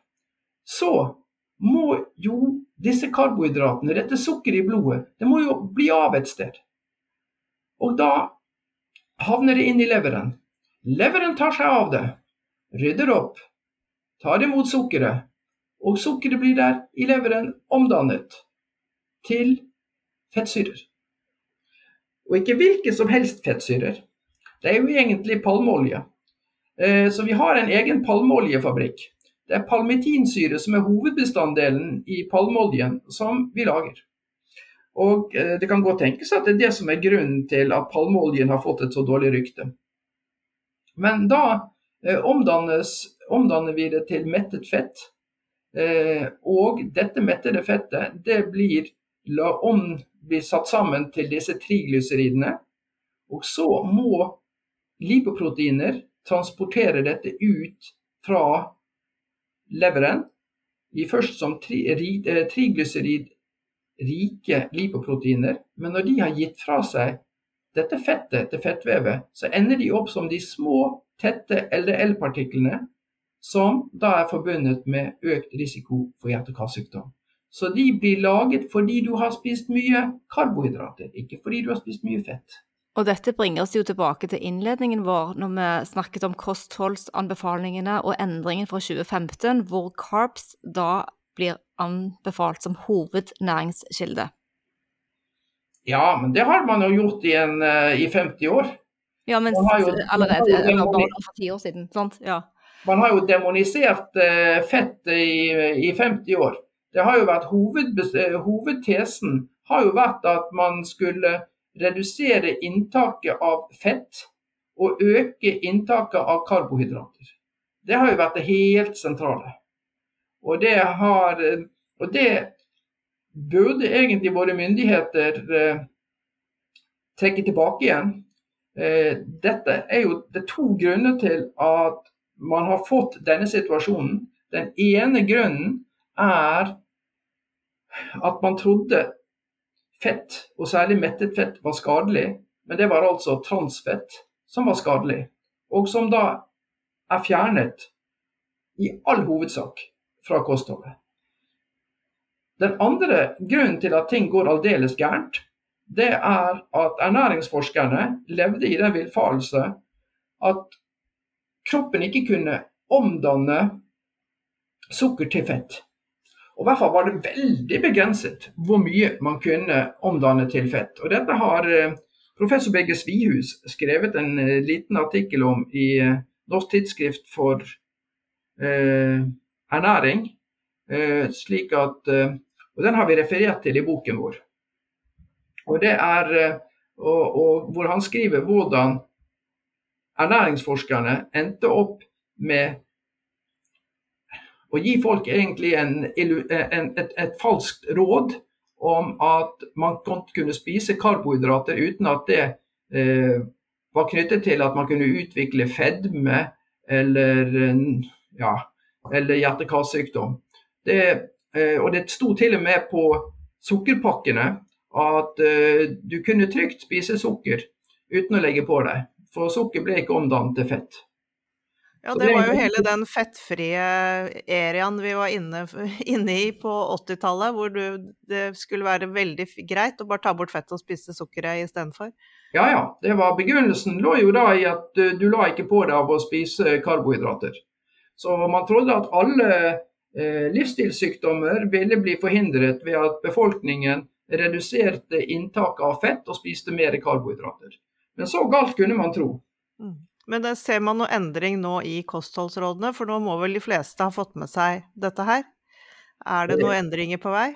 så må jo disse karbohydratene, dette sukkeret i blodet, det må jo bli av et sted. Og da havner det inn i leveren. Leveren tar seg av det, rydder opp, tar imot sukkeret, og sukkeret blir der i leveren omdannet til fettsyrer. Og ikke hvilke som helst fettsyrer. Det er jo egentlig palmeolje. Eh, så vi har en egen palmeoljefabrikk. Det er palmitinsyre som er hovedbestanddelen i palmeoljen som vi lager. Og eh, det kan godt tenkes at det er det som er grunnen til at palmeoljen har fått et så dårlig rykte. Men da eh, omdannes omdanner vi det til mettet fett. Og dette mettede fettet det blir, la om, bli satt sammen til disse triglyseridene. Og så må lipoproteiner transportere dette ut fra leveren. I først som tri, triglyseridrike lipoproteiner. Men når de har gitt fra seg dette fettet til fettvevet, så ender de opp som de små, tette LDL-partiklene som da er forbundet med økt risiko for hjerte-karsykdom. Så de blir laget fordi du har spist mye karbohydrater, ikke fordi du har spist mye fett. Og dette bringer oss jo tilbake til innledningen vår når vi snakket om kostholdsanbefalingene og endringen fra 2015, hvor carbs da blir anbefalt som hovednæringskilde. Ja, men det har man jo gjort i, en, i 50 år. Ja, men jo, allerede eller bare for ti år siden. sant? Ja. Man har jo demonisert uh, fett i, i, 50 år. Det har jo vært hoved, Hovedtesen har jo vært at man skulle redusere inntaket av fett og øke inntaket av karbohydrater. Det har jo vært det helt sentrale. Og det, har, og det burde egentlig våre myndigheter eh, trekke tilbake igjen. Eh, dette er jo det er to grunner til at man har fått denne situasjonen. Den ene grunnen er at man trodde fett, og særlig mettet fett, var skadelig. Men det var altså transfett som var skadelig, og som da er fjernet i all hovedsak fra kostholdet. Den andre grunnen til at ting går aldeles gærent, det er at ernæringsforskerne levde i den villfarelse at kroppen ikke kunne omdanne sukker til fett. Og I hvert fall var det veldig begrenset hvor mye man kunne omdanne til fett. Og Dette har eh, professor Begge Svihus skrevet en eh, liten artikkel om i eh, Norsk tidsskrift for eh, ernæring. Eh, slik at, og Den har vi referert til i boken vår. Og det er, og, og Hvor han skriver hvordan ernæringsforskerne endte opp med å gi folk egentlig en, en, et, et, falskt råd om at man kunne spise karbohydrater uten at det eh, var knyttet til at man kunne utvikle fedme eller, ja, eller hjerte-karsykdom. Eh, og det sto til og med på sukkerpakkene at eh, du kunne trygt spise sukker uten å legge på deg, for sukker ble ikke omdannet til fett. Ja, det var jo hele den fettfrie eraen vi var inne, inne i på 80-tallet, hvor du, det skulle være veldig greit å bare ta bort fettet og spise sukkeret istedenfor. Ja ja, det var begrunnelsen lå jo da i at du, la ikke på deg av å spise karbohydrater. Så man trodde at alle eh, livsstilssykdommer ville bli forhindret ved at befolkningen reduserte inntaket av fett og spiste mer karbohydrater. Men så galt kunne man tro. Mm. Men det ser man noe endring nå i kostholdsrådene, for nå må vel de fleste ha fått med seg dette her? Er det noen endringer på vei?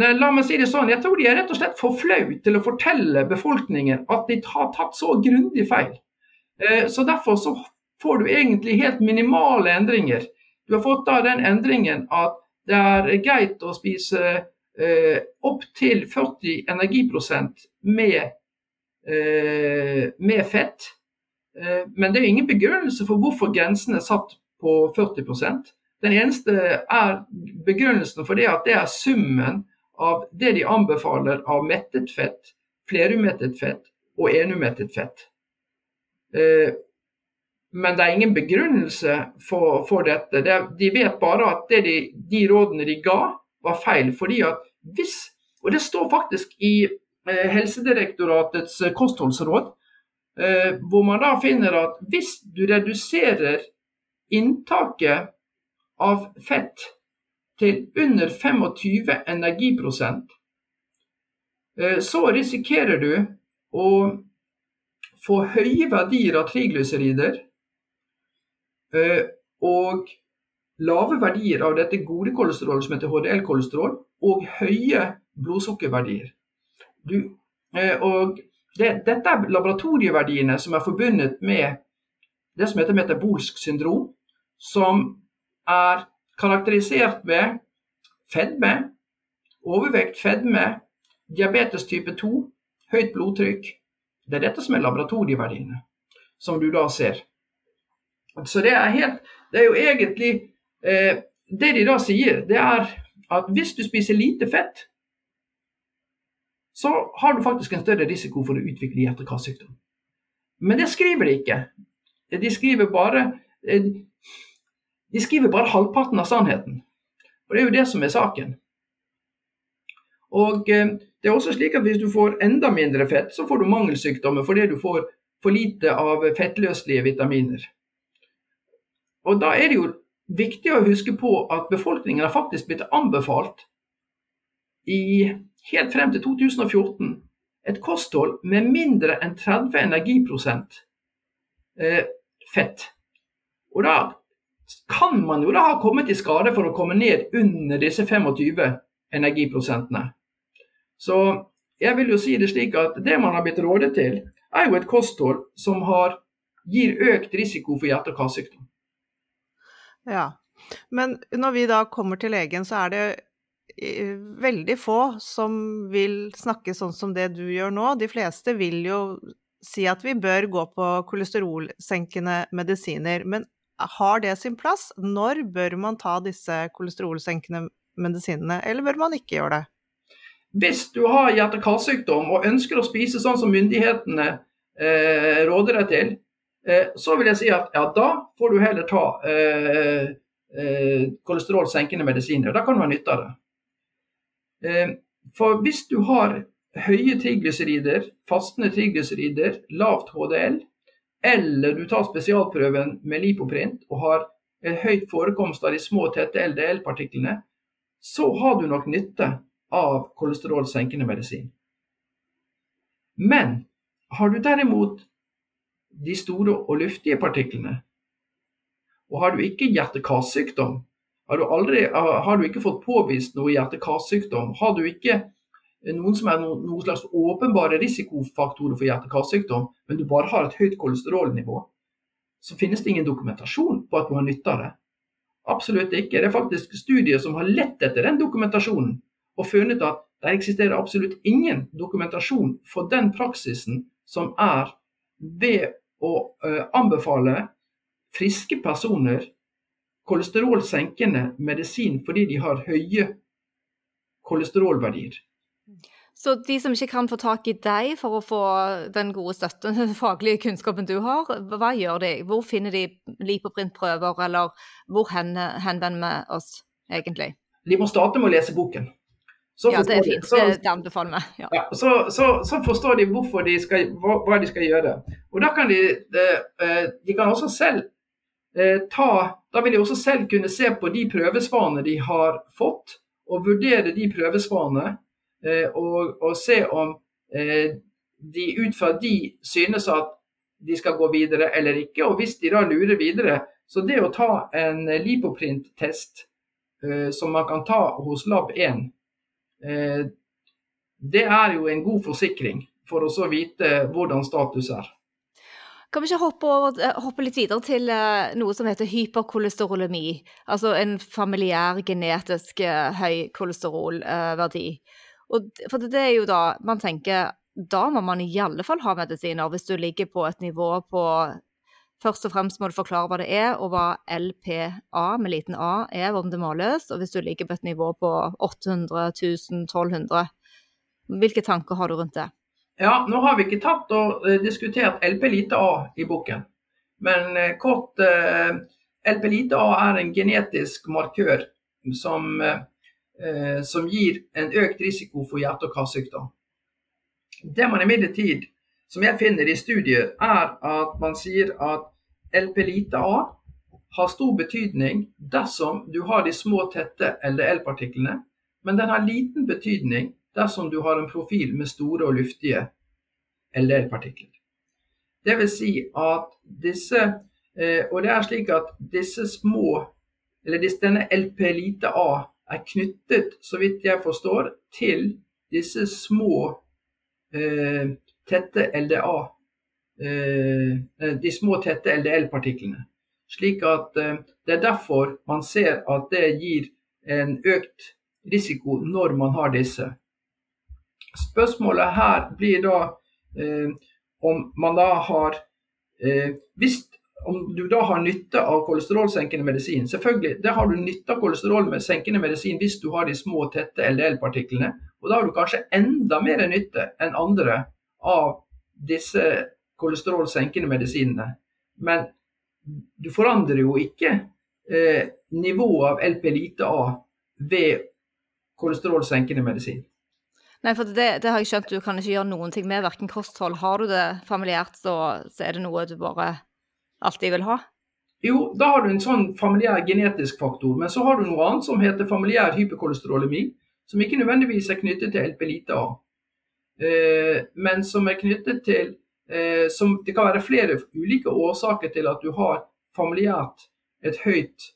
Nei, la meg si det sånn, Jeg tror de er rett og slett for flaue til å fortelle befolkningen at de har tatt så grundig feil. Eh, så Derfor så får du egentlig helt minimale endringer. Du har fått da den endringen at det er greit å spise eh, opptil 40 energiprosent med, eh, med fett. Eh, men det er ingen begrunnelse for hvorfor grensen er satt på 40% Den eneste er begrunnelsen for det at det er summen av det de anbefaler av mettet fett, flerumettet fett og enumettet fett. Eh, men det er ingen begrunnelse for, for dette. Det, de vet bare at de, de, rådene de ga, var feil. fordi at hvis, og det står faktisk i eh, Helsedirektoratets kostholdsråd, hvor man da finner at hvis du reduserer inntaket av fett til under 25 energiprosent, eh, så risikerer du å få høye verdier av triglycerider eh, og lave verdier av dette gode kolesterolet som heter HDL-kolesterol, og høye blodsukkerverdier. Du, og det, dette er laboratorieverdiene som er forbundet med det som heter metabolsk syndrom, som er karakterisert ved fedme, overvekt, fedme, diabetes type 2, høyt blodtrykk. Det er dette som er laboratorieverdiene, som du da ser. Så det er, helt, det er jo egentlig eh, Det de da sier, det er at hvis du spiser lite fett, så har du faktisk en større risiko for å utvikle hjerte-karsykdom. Men det skriver de ikke. De skriver bare eh, de skriver bare halvparten av sannheten. Og Det er jo det som er saken. Og eh, det er også slik at Hvis du får enda mindre fett, så får du mangelsykdommer fordi du får for lite av fettløselige vitaminer. Og Da er det jo viktig å huske på at befolkningen har faktisk blitt anbefalt i helt frem til 2014 et kosthold med mindre enn 30 energiprosent eh, fett. Og da kan man jo da ha kommet i skade for å komme ned under disse 25 energiprosentene. Så jeg vil jo si det slik at det man har blitt rådet til, er jo et kosthold som har, gir økt risiko for hjerte- og karsykdom. Ja, men når vi da kommer til legen, så er det veldig få som vil snakke sånn som det du gjør nå. De fleste vil jo si at vi bør gå på kolesterolsenkende medisiner. Men har det sin plass? Når bør man ta disse kolesterolsenkende medisinene, eller bør man ikke gjøre det? Hvis du har hjerte-karsykdom og ønsker å spise sånn som myndighetene eh, råder deg til, eh, så vil jeg si at ja, da får du heller ta eh, eh kolesterolsenkende medisiner. Da kan du ha nytte av det. Eh, for hvis du har høye triglycerider, fastende triglycerider, lavt HDL, eller du tar spesialprøven med lipoprint og har en høyt forekomst av de små, tette LDL-partiklene, så har du nok nytte av kolesterolsenkende medisin. Men har du derimot de store og luftige partiklene, og har du ikke hjerte-karsykdom, har, har, du ikke fått påvist noe hjerte-karsykdom, har du ikke noen som er noen, noen slags åpenbare risikofaktorer for hjerte-karsykdom, men du bare har et høyt kolesterolnivå, så finnes det ingen dokumentasjon på at du har nytte av det. Absolutt ikke. Det er faktisk studier som har lett etter den dokumentasjonen og funnet at det eksisterer absolutt ingen dokumentasjon for den praksisen som er ved å uh, anbefale friske personer kolesterolsenkende medisin fordi de har høye kolesterolverdier. Så de som ikke kan få tak i deg for å få den gode støtten, den faglige kunnskapen du har, hva gjør de? Hvor finner de lipoprintprøver, eller hvor henvender vi oss egentlig? De må starte med å lese boken. ja, det er fint. Så, det, anbefaler vi. Ja. Ja, så, så, så, forstår de, de skal, hva, hva, de skal gjøre. Og da kan de, de, eh, de kan også selv eh, ta Da vil de også selv kunne se på de prøvesvarene de har fått, og vurdere de prøvesvarene Eh, og, og, se om eh, de ut fra de synes at de skal gå videre eller ikke. Og hvis de da lurer videre, så det å ta en lipoprint-test eh, som man kan ta hos Lab1, det er jo en god forsikring for å så vite hvordan status er. Kan vi ikke hoppe, over, hoppe, litt videre til noe som heter hyperkolesterolemi? Altså en familiær genetisk høy kolesterolverdi. Og, for det er jo da man tenker da må man i alle fall ha medisiner hvis du ligger på et nivå på Først og fremst må du forklare hva det er, og hva LPA med liten a er, om det måles. Og hvis du ligger på et nivå på 800 000, 1200, hvilke tanker har du rundt det? Ja, nå har vi ikke tatt og uh, diskutert LP lite a i boken. Men uh, kort uh, LP lite a er en genetisk markør som eh, som gir en økt risiko for hjerte- og karsykdom. Det man imidlertid, som jeg finner i studier, er at man sier at LP-lite-A har stor betydning dersom du har de små, tette LDL-partiklene, men den har liten betydning dersom du har en profil med store og luftige LDL-partikler. Det vil si at disse eh, Og det er slik at disse små, eller denne LP-lite-A er knyttet, så vidt jeg forstår, til disse små, eh, tette LDA eh, De små, tette LDL-partiklene. Slik at Det er derfor man ser at det gir en økt risiko når man har disse. Spørsmålet her blir da eh, om man da har eh, Hvis om du da har nytte av kolesterolsenkende medisin. Selvfølgelig, det har du nytte av kolesterolsenkende medisin hvis du har de små, tette LDL-partiklene. Og da har du kanskje enda mer nytte enn andre av disse kolesterolsenkende medisinene. Men du forandrer jo ikke eh, nivået av LP-lite-A ved kolesterolsenkende medisin. Nei, for det, det, har jeg skjønt, du kan ikke gjøre noen ting med, verken kosthold. Har du det familiært, så, så er det noe du bare alltid vil ha? Jo, da har du en sånn familiær genetisk faktor. Men så har du noe annet som heter familiær hyperkolesterolemi, som ikke nødvendigvis er knyttet til LP-lite A. men som er knyttet til som, Det kan være flere ulike årsaker til at du har familiært et høyt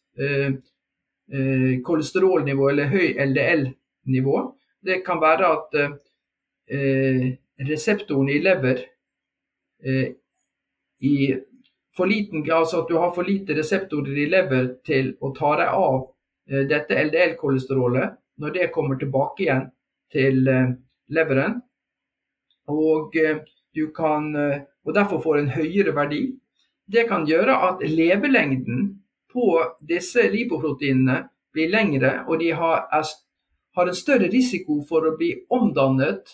kolesterolnivå eller høy LDL-nivå. Det kan være at reseptoren i lever i for liten, altså at du har for lite reseptorer i lever til å ta deg av eh, dette LDL-kolesterolet når det kommer tilbake igjen til eh, leveren. Og, eh, du kan, og derfor får en høyere verdi. Det kan gjøre at levelengden på disse lipoproteinene blir lengre, og de har, har en større risiko for å bli omdannet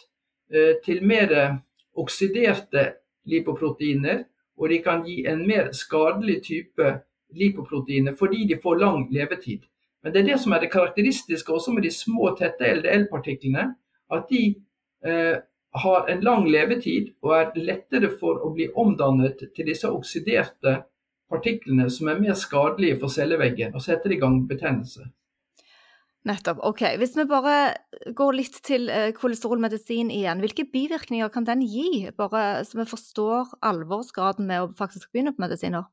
til mer oksiderte lipoproteiner og de kan gi en mer skadelig type lipoproteiner fordi de får lang levetid. Men det er det som er det karakteristiske også med de små, tette LDL-partiklene. At de eh, har en lang levetid og er lettere for å bli omdannet til disse oksiderte partiklene som er mer skadelige for celleveggen og setter i gang betennelse. Nettopp. Ok, Hvis vi bare går litt til eh, kolesterolmedisin igjen, hvilke bivirkninger kan den gi? Bare så vi forstår alvorsgraden med å faktisk begynne på medisiner.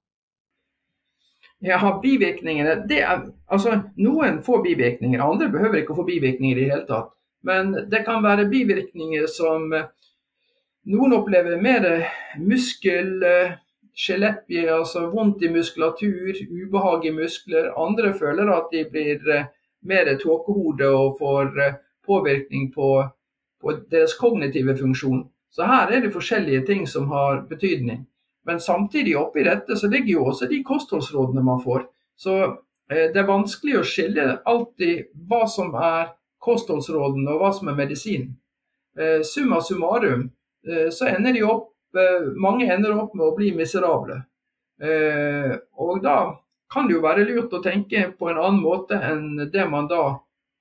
Ja, bivirkningene det er, altså Noen får bivirkninger, andre behøver ikke å få bivirkninger i det hele tatt. Men det kan være bivirkninger som eh, noen opplever mer muskel, eh, altså vondt i muskulatur, ubehag i muskler. Andre føler at de blir mer tåkehode og får eh, påvirkning på, på, deres kognitive funksjon. Så her er det forskjellige ting som har betydning. Men samtidig oppi dette så ligger jo også de kostholdsrådene man får. Så eh, det er vanskelig å skille alltid hva som er kostholdsrådene og hva som er medisin. Eh, summa summarum eh, så ender de opp, eh, mange ender opp med å bli miserable. Eh, og da kan det jo være lurt å tenke på en annen måte enn det man da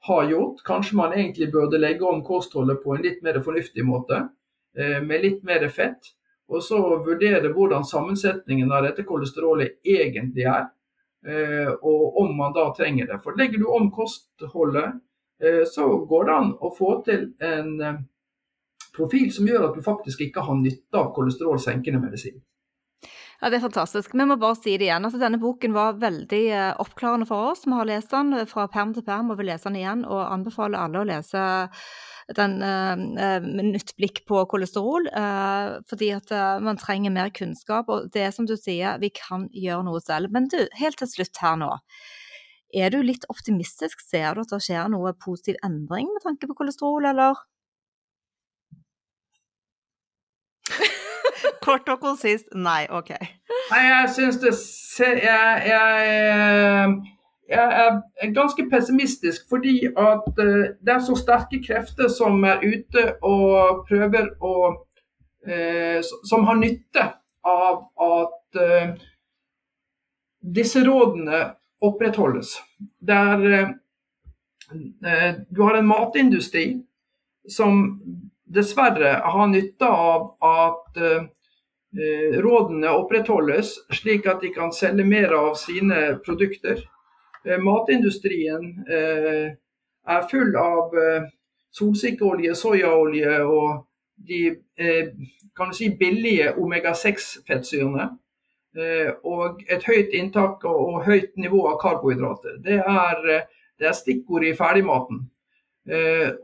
har gjort. Kanskje man egentlig burde legge om kostholdet på en litt mer fornuftig måte, eh, med litt mer fett. Og så vurdere hvordan sammensetningen av dette kolesterolet egentlig er, eh, og om man da trenger det. For legger du om kostholdet, eh, så går det an å få til en profil som gjør at du faktisk ikke har nytte av kolesterolsenkende medisin. Ja, Det er fantastisk. Vi må bare si det igjen. Altså, denne boken var veldig eh, oppklarende for oss. Vi har lest den fra perm til perm og vil lese den igjen. Og anbefaler alle å lese den eh, med nytt blikk på kolesterol. Eh, fordi at eh, man trenger mer kunnskap. Og det er som du sier, vi kan gjøre noe selv. Men du, helt til slutt her nå. Er du litt optimistisk? Ser du at det skjer noe positiv endring med tanke på kolesterol, eller? Kort og konsist nei, OK. Nei, jeg syns det jeg, jeg, jeg, er ganske pessimistisk fordi at eh, det er så sterke krefter som er ute og prøver å eh, Som har nytte av at eh, disse rådene opprettholdes. Der du har en matindustri som dessverre har nytte av at Eh, rådene opprettholdes, slik at de kan selge mer av sine produkter. Eh, matindustrien eh, er full av solsikkeolje, soyaolje og de si, billige omega-6-fettsyrene. Og et høyt inntak og høyt nivå av karbohydrater. Det er, det er stikkord i ferdigmaten.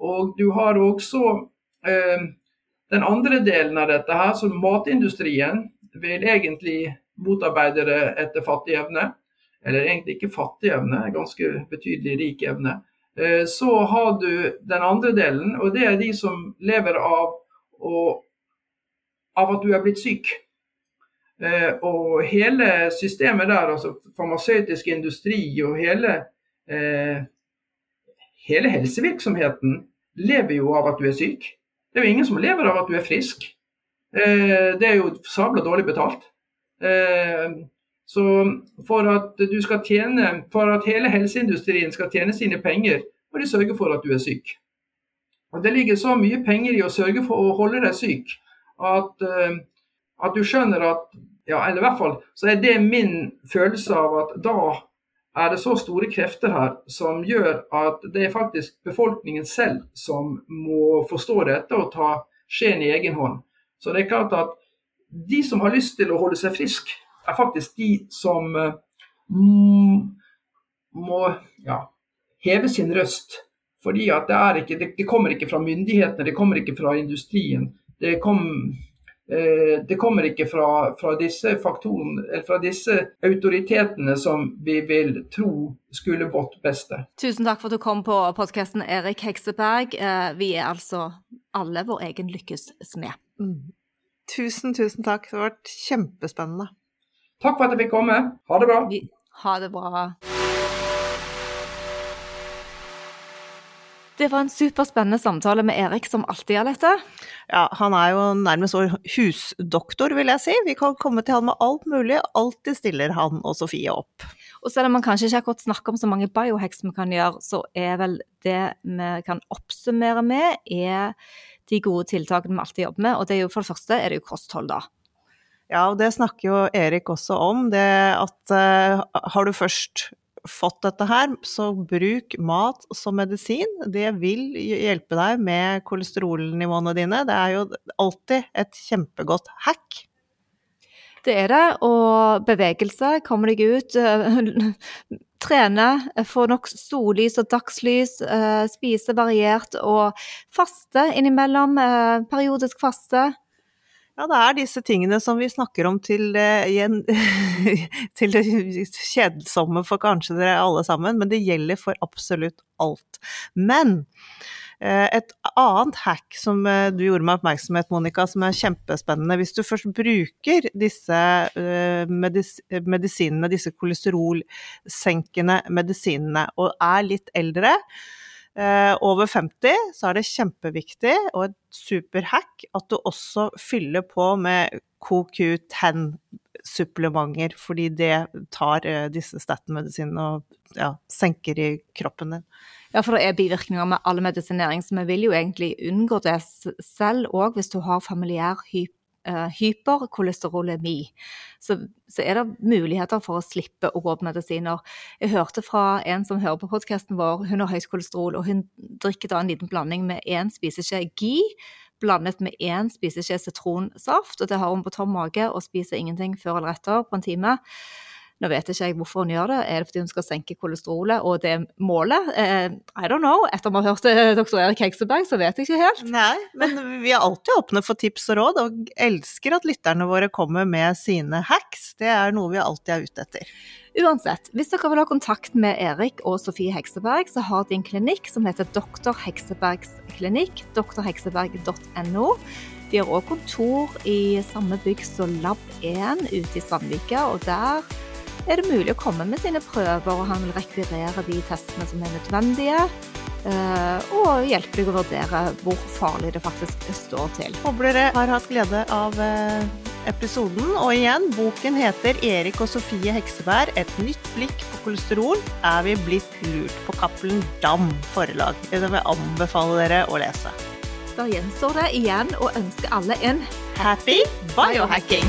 Og du har også den andre delen av dette her, så matindustrien vil egentlig motarbeide det etter fattig evne. Eller egentlig ikke fattig evne, ganske betydelig rik evne. Eh, så har du den andre delen, og det er de som lever av, og, av at du er blitt syk. Eh, og hele systemet der, altså farmasøytisk industri og hele, eh, hele helsevirksomheten lever jo av at du er syk. Det er jo ingen som lever av at du er frisk. Eh, det er jo sabla dårlig betalt. Eh, så for at tjene, for at hele helseindustrien skal tjene sine penger, må de sørge for at du er syk. Og Det ligger så mye penger i å sørge for å holde deg syk at, eh, at du skjønner at ja, eller i hvert fall så er det min følelse av at da er det så store krefter her som gjør at det er faktisk befolkningen selv som må forstå dette og ta skjeen i egen hånd. Så det er klart at de som har lyst til å holde seg frisk, er faktisk de som må ja, heve sin røst. Fordi det, det, det, kommer ikke fra myndighetene, det kommer ikke fra industrien. Det, kom, eh, det kommer ikke fra, fra, disse fra disse autoritetene som vi vil tro skulle vårt beste. Tusen takk for at du kom på podkasten, Erik Hekseberg. Eh, vi er altså alle vår egen lykkes smed. Mm. Tusen, tusen takk. Det har vært kjempespennende. Takk for at jeg fikk komme. Ha det bra. Ha det bra. Det var en superspennende samtale med Erik, som alltid gjør dette. Ja, han er jo nærmest vår husdoktor, vil jeg si. Vi kan komme til han med alt mulig. Alltid stiller han og Sofie opp. Og selv om man kanskje ikke akkurat snakker om så mange biohacks vi kan gjøre, så er vel det vi kan oppsummere med, er de gode tiltakene vi alltid jobber med. Og det er jo for det første er det jo kosthold, da. Ja, og det snakker jo Erik også om. Det at uh, har du først fått dette her, så bruk mat som medisin. Det vil hjelpe deg med kolesterolnivåene dine. Det er jo alltid et kjempegodt hack. Det er det. Og bevegelse. Kom deg ut. Eh, trene. Få nok sollys og dagslys. Eh, spise variert. Og faste innimellom. Periodisk faste. Ja, det er disse tingene som vi snakker om til, til det kjedsomme for kanskje dere alle sammen, men det gjelder for absolutt alt. Men eh, et annet hack som eh, du gjorde meg oppmerksomhet, Monica, som er kjempespennende. Hvis du først bruker disse eh, medis medisinene, disse kolesterolsenkende medisinene, og er litt eldre, eh, over 50 så er det kjempeviktig og et superhack at du også fyller på med CoQ10-supplementer, fordi det tar eh, disse statin-medisinene og ja, senker i kroppen din. Ja, for det er bivirkninger med all medisinering, så vi vil jo egentlig unngå det selv òg hvis du har familiær hyp hyperkolesterolemi, så, så, er det muligheter for å slippe å gå på medisiner. Jeg hørte fra en som hører på podkasten vår, hun har høyt kolesterol, og hun drikker da en liten blanding med én spiseskje GI blandet med én spiseskje sitronsaft, og det har hun på tom mage og spiser ingenting før eller etter på en time. Nå vet ikke jeg hvorfor hun gjør det. Er det fordi hun skal senke kolesterolet, og det målet? Eh, I don't know. Etter å ha hørt eh, doktor Erik Hekseberg, så vet jeg ikke helt. Nei, men vi er alltid åpne for tips og råd, og elsker at lytterne våre kommer med sine hacks. Det er noe vi alltid er ute etter. Uansett, hvis dere vil ha kontakt med Erik og Sofie Hekseberg, så har de en klinikk som heter Doktor Heksebergs klinikk, drhekseberg.no. De har òg kontor i samme bygg som Lab1 ute i Sandvika, og der er det mulig å komme med sine prøver, og han vil rekvirere de testene som er nødvendige. Eh, og hjelpe deg å vurdere hvor farlig det faktisk står til. Håper dere har hatt glede av eh, episoden. Og igjen, boken heter 'Erik og Sofie Hekseberg et nytt blikk på kolesterol'. Er vi blitt lurt på Cappelen Dam forlag? Det vil jeg anbefale dere å lese. Da gjenstår det igjen å ønske alle en happy biohacking!